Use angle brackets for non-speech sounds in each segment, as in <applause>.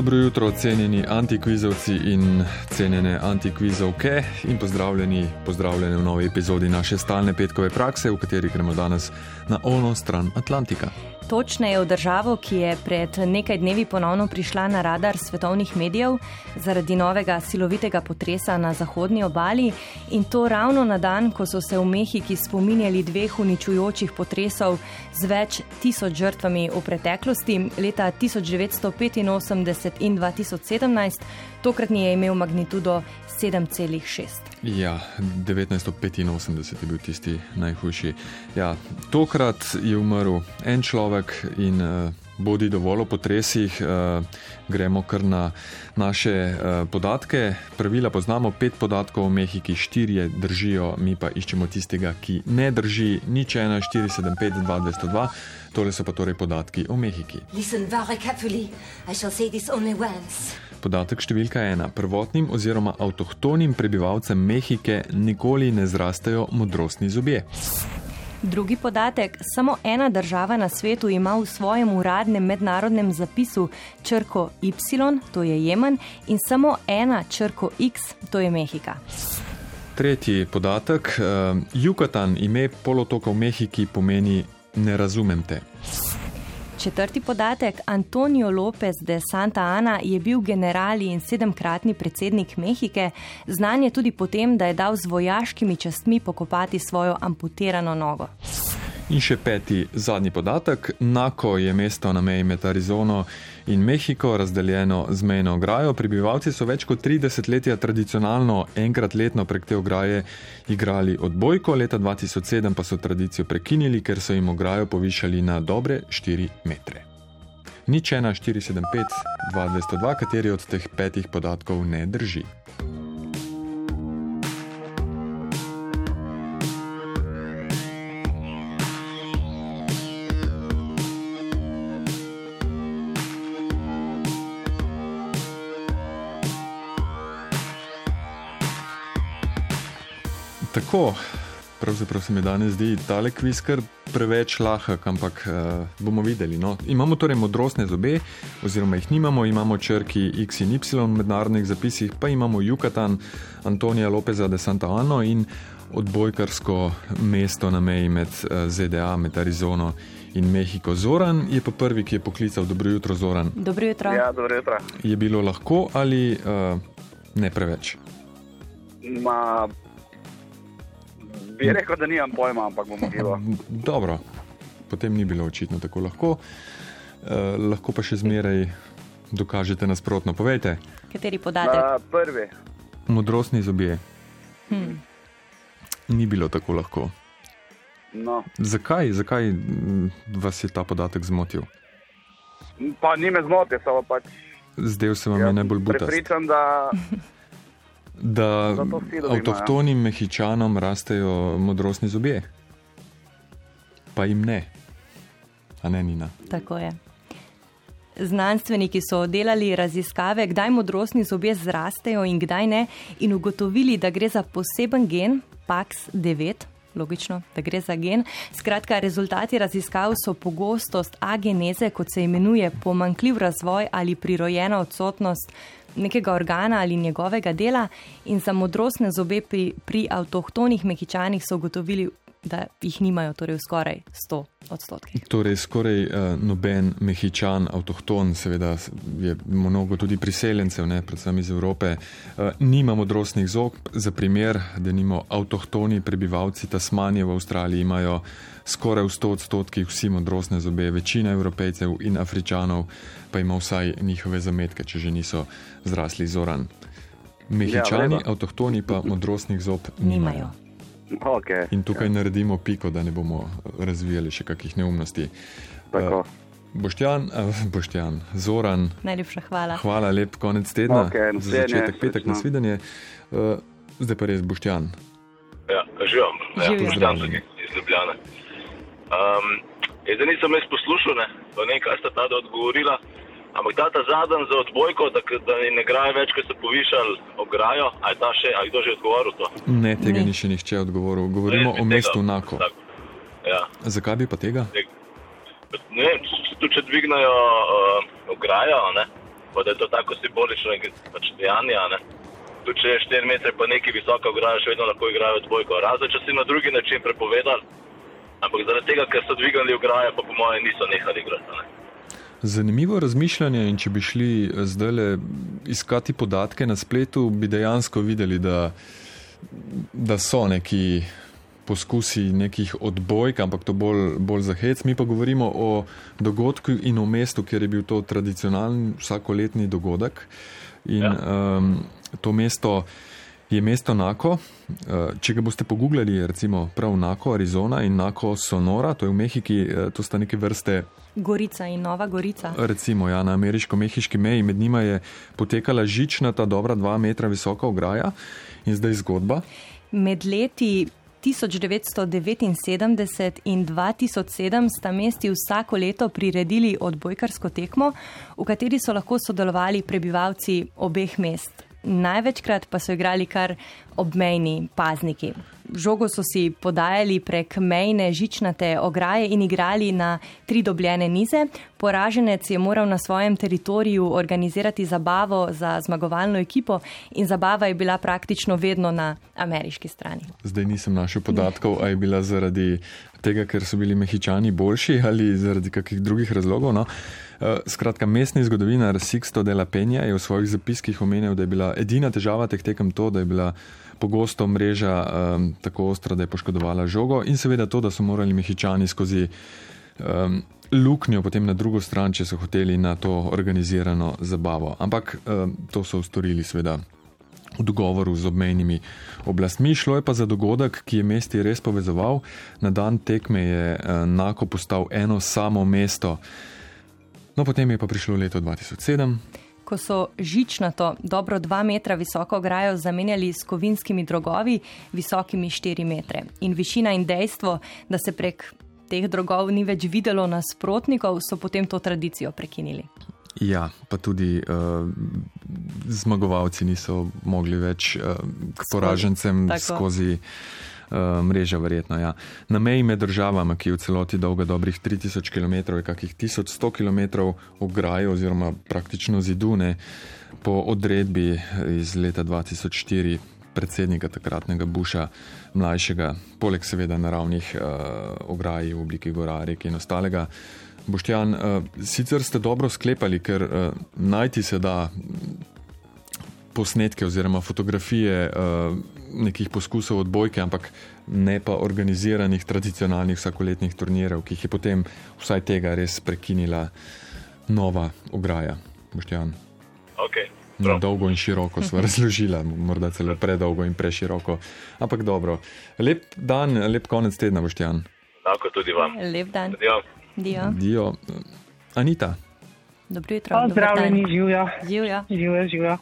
Dobro jutro, cenjeni antikvizovci in cenjene antikvizovke in pozdravljeni, pozdravljeni v novi epizodi naše stalne petkove prakse, v kateri gremo danes na ono stran Atlantika točneje v državo, ki je pred nekaj dnevi ponovno prišla na radar svetovnih medijev zaradi novega silovitega potresa na zahodnji obali in to ravno na dan, ko so se v Mehiki spominjali dveh uničujočih potresov z več tisoč žrtvami v preteklosti leta 1985 in 2017. Tokratni je imel magnitudo 7,6. Ja, 1985 je bil tisti najhujši. Ja, tokrat je umrl en človek in uh, bodi dovolj o potresih. Uh, gremo kar na naše uh, podatke. Pravila poznamo, pet podatkov o Mehiki, štirje držijo, mi pa iščemo tistega, ki ne drži, nič 1, 4, 7, 5, 2, 202. Tole so pa torej podatki o Mehiki. Listen very carefully, I shall say this only once. Podatek številka ena. Prvotnim oziroma avtohtonim prebivalcem Mehike nikoli ne zrastejo modrostni zobje. Drugi podatek. Samo ena država na svetu ima v svojem uradnem mednarodnem zapisu črko Y, to je Jemen, in samo ena črko X, to je Mehika. Tretji podatek. Jukatan, eh, ime polotoka v Mehiki, pomeni ne razumem te. Četrti podatek, Antonio López de Santa Ana je bil general in sedemkratni predsednik Mehike, znan je tudi potem, da je dal z vojaškimi častmi pokopati svojo amputirano nogo. In še peti, zadnji podatek. Nako je mesto na meji med Arizono in Mehiko, razdeljeno z mejno ograjo. Prebivalci so več kot 30 let tradicionalno enkrat letno prek te ograje igrali odbojko, leta 2007 pa so tradicijo prekinili, ker so jim ograjo povišali na dobre 4 metre. Nič 1, 475, 2202, kateri od teh petih podatkov ne drži. Tako, pravzaprav se mi danes zdi tale kviz kar preveč lahek, ampak uh, bomo videli. No. Imamo torej modrostne zobe, oziroma jih nimamo, imamo črki X in Y v mednarodnih zapisih, pa imamo Jukatan, Antonija Lopeza de Santa Ana in odbojkarsko mesto na meji med eh, ZDA, med Arizono. In Mehiko Zoran je pa prvi, ki je poklical: Dobro jutro, Zoran. Dobro jutro. Ja, dobro jutro. Je bilo lahko ali uh, ne preveč? Ma, Bi rekel, da nimam pojma, ampak bom videl. <laughs> Dobro, potem ni bilo očitno tako lahko. Eh, lahko pa še zmeraj dokažete nasprotno. Povejte. Kateri podatek? Uh, prvi. Modrostni zobje. Hmm. Ni bilo tako lahko. No. Zakaj? Zakaj mm, vas je ta podatek zmotil? Pa ni me zmotil, samo pač. Zdaj se vam ja, je najbolj butast. Pripričam, da. <laughs> da avtohtonim mehičanom rastejo modrostni zobje, pa jim ne, a ne Nina. Tako je. Znanstveniki so delali raziskave, kdaj modrostni zobje zrastejo in kdaj ne, in ugotovili, da gre za poseben gen, PAX9. Logično, da gre za gen. Skratka, rezultati raziskav so pogostost ageneze, kot se imenuje, pomankljiv razvoj ali prirojena odsotnost nekega organa ali njegovega dela in za modrostne zobe pri, pri avtohtonih mehičanih so ugotovili, da jih nimajo torej v skoraj 100 odstotkih. Torej, skoraj uh, noben mehičan, avtohton, seveda je mnogo tudi priseljencev, ne, predvsem iz Evrope, uh, nima modrostnih zob. Za primer, da nimo avtohtoni prebivalci Tasmanije v Avstraliji imajo skoraj v 100 odstotkih vsi modrostne zobe, večina evropejcev in afričanov pa ima vsaj njihove zametke, če že niso zrasli zoran. Mehičani, ja, avtohtoni pa modrostnih zob nimajo. Okay. In tukaj ja. naredimo piko, da ne bomo razvijali še kakšnih neumnosti. Uh, Boštjan, uh, Boštjan, Zoran. Najlepša hvala. Hvala, lep konec tedna. Okay, za začetek petek, nasvidenje. Uh, zdaj pa res Boštjan. Ja, živim. Ja, Boštjan, iz Ljubljana. Um, zdaj nisem jaz poslušal, ne, ne kaj sta ta odgovorila. Ampak ta, ta zadnji za odbojko, da, da ne graje več, ker so povišali ograjo, ali je ta še, ali kdo že odgovoril to? Ne, tega ne. ni še nihče odgovoril. Govorimo ne, o mestu Nako. Ja. Zakaj bi pa tega? Ne vem, tudi če dvignajo uh, ograjo, ne, pa da je to tako simbolično pač dejanje. a Ne? Tudi če je 4 metre pa nekaj visoka ograja, še vedno lahko igrajo odbojko. Razen če si na drugi način prepovedali, ampak zaradi tega, ker so dvigali ograje, pa po mojem niso nehali igrati. a Ne? Zanimivo razmišljanje in če bi šli zdaj le iskati podatke na spletu, bi dejansko videli, da, da so neki poskusi nekih odbojk, ampak to bolj, bolj za hec. Mi pa govorimo o dogodku in o mestu, kjer je bil to tradicionalen vsakoletni dogodek. In ja. um, to mesto je mesto Nako. Uh, če ga boste pogooglali, recimo prav Nako, Arizona in Nako Sonora, to je v Mehiki, uh, to sta neke vrste Gorica in Nova Gorica. Recimo, ja, na ameriško-mehiški meji med njima je potekala žičnata, dobra dva metra visoka ograja in zdaj zgodba. Med leti 1979 in 2007 sta mesti vsako leto priredili odbojkarsko tekmo, v kateri so lahko sodelovali prebivalci obeh mest. Največkrat pa so igrali kar obmejni pazniki. Žogo so si podajali prek mejne žičnate ograje in igrali na tri dobljene nize. Poraženec je moral na svojem teritoriju organizirati zabavo za zmagovalno ekipo in zabava je bila praktično vedno na ameriški strani. Zdaj nisem našel podatkov, ali je bila zaradi tega, ker so bili mehičani boljši <laughs> ali zaradi kakih drugih razlogov. No? Skratka, mestni zgodovinar Sixto de la Peña je v svojih zapiskih omenil, da je bila edina težava teh tekem to, da je bila pogosto mreža um, tako ostra, da je poškodovala žogo in seveda to, da so morali mehičani skozi um, luknjo potem na drugo stran, če so hoteli na to organizirano zabavo. Ampak um, to so storili seveda. V dogovoru z obmejnimi oblastmi šlo je pa za dogodek, ki je mesti res povezoval. Na dan tekme je Nako postal eno samo mesto. No, potem je pa prišlo leto 2007 ko so žičnato, dobro dva metra visoko ograjo zamenjali s kovinskimi drogovi, visokimi 4 metre. In višina in dejstvo, da se prek teh drogov ni več videlo nasprotnikov, so potem to tradicijo prekinili. Ja, pa tudi uh, zmagovalci niso mogli več uh, k poražencem skozi. skozi uh, mreža, verjetno. Ja. Na meji med državami, ki je v celoti dolga dobrih 3000 km, je kakih 1100 km ograje oziroma praktično zidune po odredbi iz leta 2004 predsednika takratnega Buša, mlajšega, poleg seveda naravnih uh, ograj v obliki gora, reke in ostalega. Boštjan, uh, sicer ste dobro sklepali, ker uh, najti se da posnetke oziroma fotografije uh, nekih poskusov odbojke, ampak ne pa organiziranih tradicionalnih vsakoletnih turnirjev, ki jih je potem vsaj tega res prekinila nova ograja. Boštjan. Okay. Na dolgo in široko smo <laughs> razložili, morda celo predolgo in preširoko. Ampak dobro. Lep dan, lep konec tedna, Boštjan. Tako tudi vam. Lep dan. Dio. Dio. Dio. Anita. Dobro jutro. Pozdravljeni, živijo. Živijo. Živijo, živijo.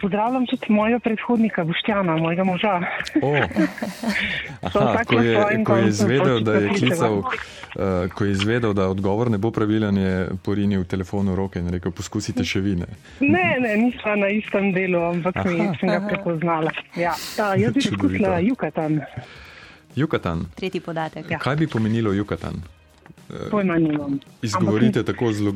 Pozdravljam tudi mojega predhodnika, Boštjana, mojega moža. <laughs> Aha, ko, je, ko, je izvedel, da je klical, uh, ko je izvedel, da odgovor ne bo pravilen, je porinil telefon v roke in rekel: poskusite še vi. Ne, ne, ne nisva na istem delu, ampak mi sem ga prepoznala. Ja. Ta, jaz bi poskusila Jukatan. Jukatan. Tretji podatek. Ja. Kaj bi pomenilo Jukatan? Pojma nimam. Izgovorite ampak... tako, zlo,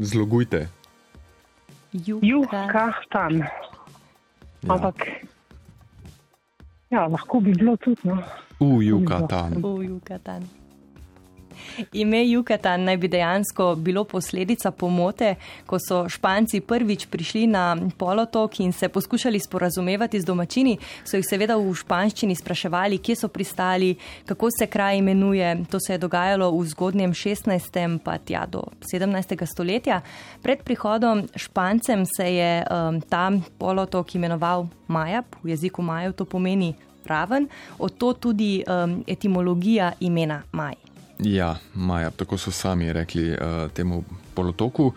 zlogujte. Jukatan. Ja. Ampak, ja, lahko bi bilo tudi. No. V Jukatan. Ime Jukatan naj bi dejansko bilo posledica pomote, ko so Španci prvič prišli na polotok in se poskušali sporazumevati z domačini, so jih seveda v španščini spraševali, kje so pristali, kako se kraj imenuje. To se je dogajalo v zgodnjem 16. pa tja do 17. stoletja. Pred prihodom Špancem se je um, ta polotok imenoval Majap, v jeziku Majev to pomeni raven, od to tudi um, etimologija imena Maj. Ja, Maja, tako so sami rekli uh, temu polotoku, uh,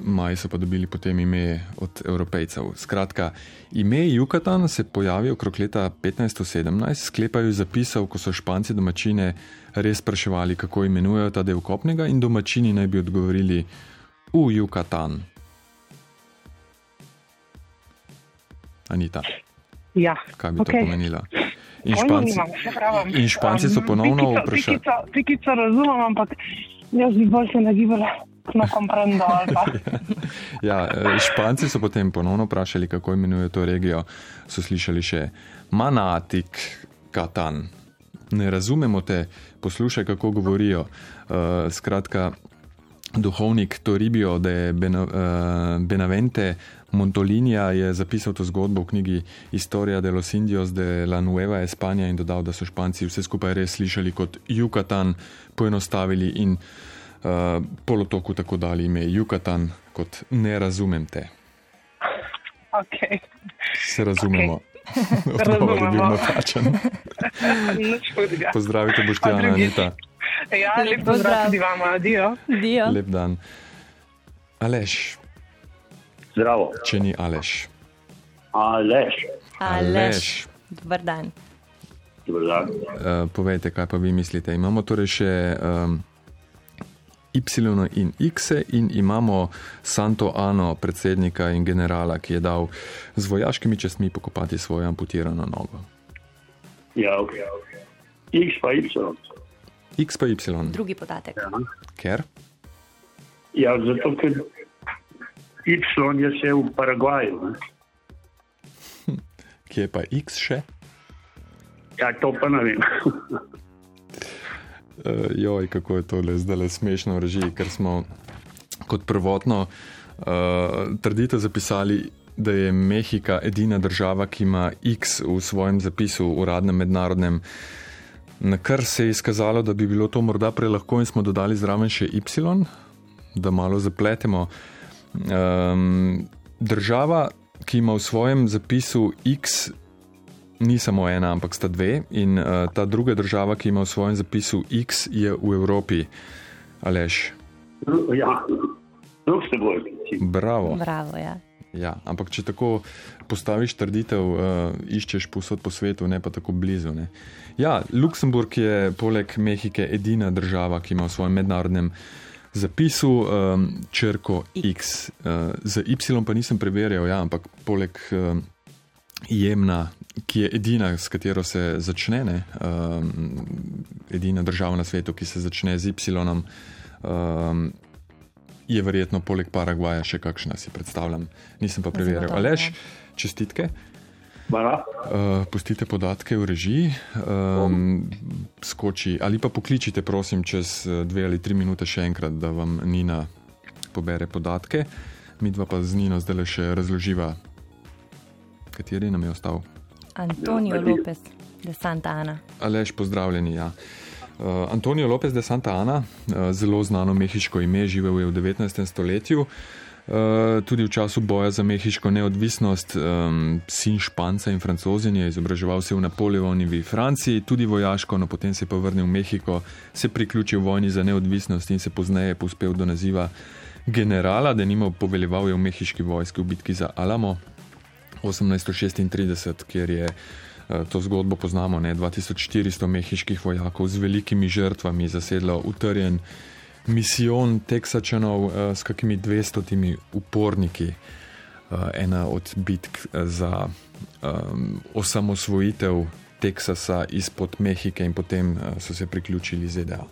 Maji so pa dobili potem ime od evropejcev. Skratka, ime Jukatan se pojavi okrog leta 1517, sklepajo zapisal, ko so španci domačine res spraševali, kako imenujejo ta del kopnega, in domačini naj bi odgovorili v Jukatan. Anita. Ja. Kaj bi okay. to pomenilo? In španci, in španci so ponovno um, vprašali. Pikico razumem, ampak jaz bi bolj se nagibala no pa. <laughs> Ja, eh, Španci so potem ponovno vprašali, kako imenujejo to regijo. So slišali še Manatik, Katan. Ne razumemo te, poslušaj, kako govorijo. Uh, skratka, duhovnik Toribio de Bena, uh, Benavente Montolinja je zapisal to zgodbo v knjigi Historia de los Indios de la Nueva España in dodal, da so Španci vse skupaj res slišali kot Yucatan, poenostavili in uh, polotoku tako dali ime Yucatan, kot ne razumem te. Okay. Se razumemo. <laughs> Odgovor je bil napačen. <laughs> Pozdravite, Boštjana, drugič? Anita. Ja, Lep lep pozdrav pozdrav. tudi vam, adijo. Dio. Lep dan. Aleš, Zdravo. če ni Aleš. Aleš. Aleš. Dobar dan. Dobar dan. Uh, povejte, kaj pa vi mislite. Imamo torej še um, Y in X, in imamo Santo Ano, predsednika in generala, ki je dal z vojaškimi častmi pokopati svojo amputirano nogo. Ja, ok. X pa Y. X pa Y, Drugi podatek. ker Ja, zato ker Y je še v Paragvaju. Ne? kje je pa X še? Ja, to pa ne vem. Uh, <laughs> joj, kako je to zdaj le smešno reži, ker smo kot prvotno uh, trditev zapisali, da je Mehika edina država, ki ima X v svojem zapisu, uradnem mednarodnem. Na kar se je izkazalo, da bi bilo to morda prelahko, in smo dodali zraven še Y, da malo zapletemo. Um, država, ki ima v svojem zapisu X, ni samo ena, ampak sta dve, in uh, ta druga država, ki ima v svojem zapisu X, je v Evropi. Aleš, Ja, Luksemburg. bravo. Bravo, ja. Ja, ampak če tako postaviš trditev, uh, iščeš posod po svetu, ne pa tako blizu. Ne. Ja, Luksemburg je poleg Mehike edina država, ki ima v svojem mednarodnem zapisu um, črko X. Uh, za Y pa nisem preverjal, ja, ampak poleg um, Jemna, ki je edina, s katero se začne, ne, um, edina država na svetu, ki se začne z Y. Um, je verjetno poleg Paragvaja še kakšna, si predstavljam. Nisem pa preveril. Ja. čestitke. Hvala. Uh, pustite podatke v režiji, um, skoči ali pa pokličite, prosim, čez eh, dve ali tri minute še enkrat, da vam Nina pobere podatke. Mi dva pa z Nino zdaj le še razloživa, kateri nam je ostal. Antonio Ja, Lopez de Santa Ana. Alež, pozdravljeni. Ja. Uh, Antonijo Lopez de Santa Ana, uh, zelo znano mehiško ime, živel je v 19. stoletju. Uh, tudi v času boja za mehiško neodvisnost, um, sin Španca in Francozin je izobraževal se v Napoleonovi Franciji, tudi vojaško, no potem se je pa vrnil v Mehiko, se priključil vojni za neodvisnost in se pozneje povzpel do naziva generala, da nimo poveljeval je v mehiški vojski v bitki za Alamo 1836, kjer je to zgodbo poznamo, ne, 2400 mehiških vojakov z velikimi žrtvami zasedlo utrjen misijon Teksačanov eh, s kakimi 200 uporniki. Eh, Ena od bitk eh, za um, osamosvojitev Teksasa izpod Mehike in potem eh, so se priključili ZDA.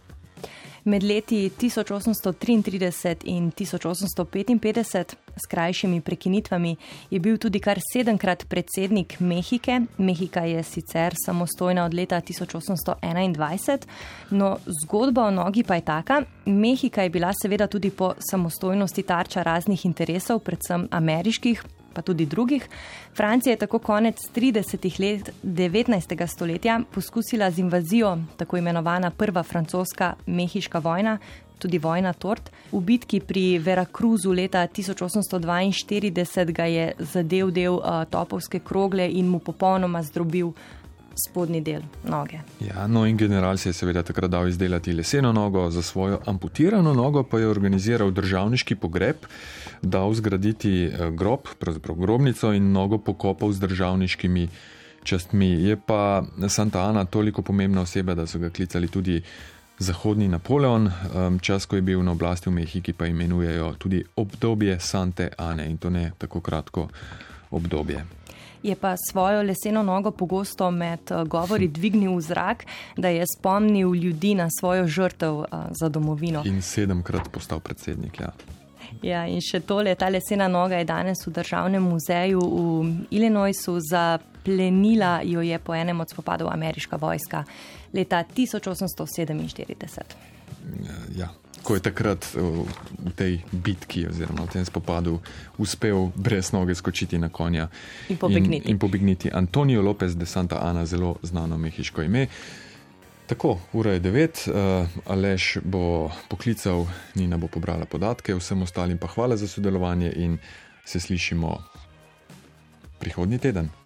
Med leti 1833 in 1855, s krajšimi prekinitvami, je bil tudi kar sedemkrat predsednik Mehike. Mehika je sicer samostojna od leta 1821, no zgodba o nogi pa je taka. Mehika je bila seveda tudi po samostojnosti tarča raznih interesov, predvsem ameriških. Pa tudi drugih. Francija je tako konec 30. let 19. stoletja poskusila z invazijo, tako imenovana Prva francoska mehiška vojna, tudi vojna Tort. V bitki pri Veracruzu leta 1842 ga je zadev del uh, topovske krogle in mu popolnoma zdrobil spodnji del noge. Ja, no in general se je seveda takrat dal izdelati leseno nogo, za svojo amputirano nogo pa je organiziral državniški pogreb, dal zgraditi eh, grob, pravzaprav grobnico in nogo pokopal z državniškimi častmi. Je pa Santa Ana toliko pomembna oseba, da so ga klicali tudi Zahodni Napoleon, em, čas, ko je bil na oblasti v Mehiki, pa imenujejo tudi obdobje Sante Ane in to ne tako kratko obdobje. Je pa svojo leseno nogo pogosto med uh, govori dvignil v zrak, da je spomnil ljudi na svojo žrtev uh, za domovino. In sedemkrat postal predsednik. Ja. Ja, in še tole, ta lesena noga je danes v državnem muzeju v Illinoisu, zaplenila jo je po enem od spopadov ameriška vojska leta 1847. Ja, ko je takrat v tej bitki oziroma v tem spopadu uspel brez noge skočiti na konja in pobegniti. In, in pobegniti. Antonijo Lopez de Santa Ana, zelo znano mehiško ime. Tako, ura je devet, uh, Aleš bo poklical, Nina bo pobrala podatke, vsem ostalim pa hvala za sodelovanje in se slišimo prihodnji teden.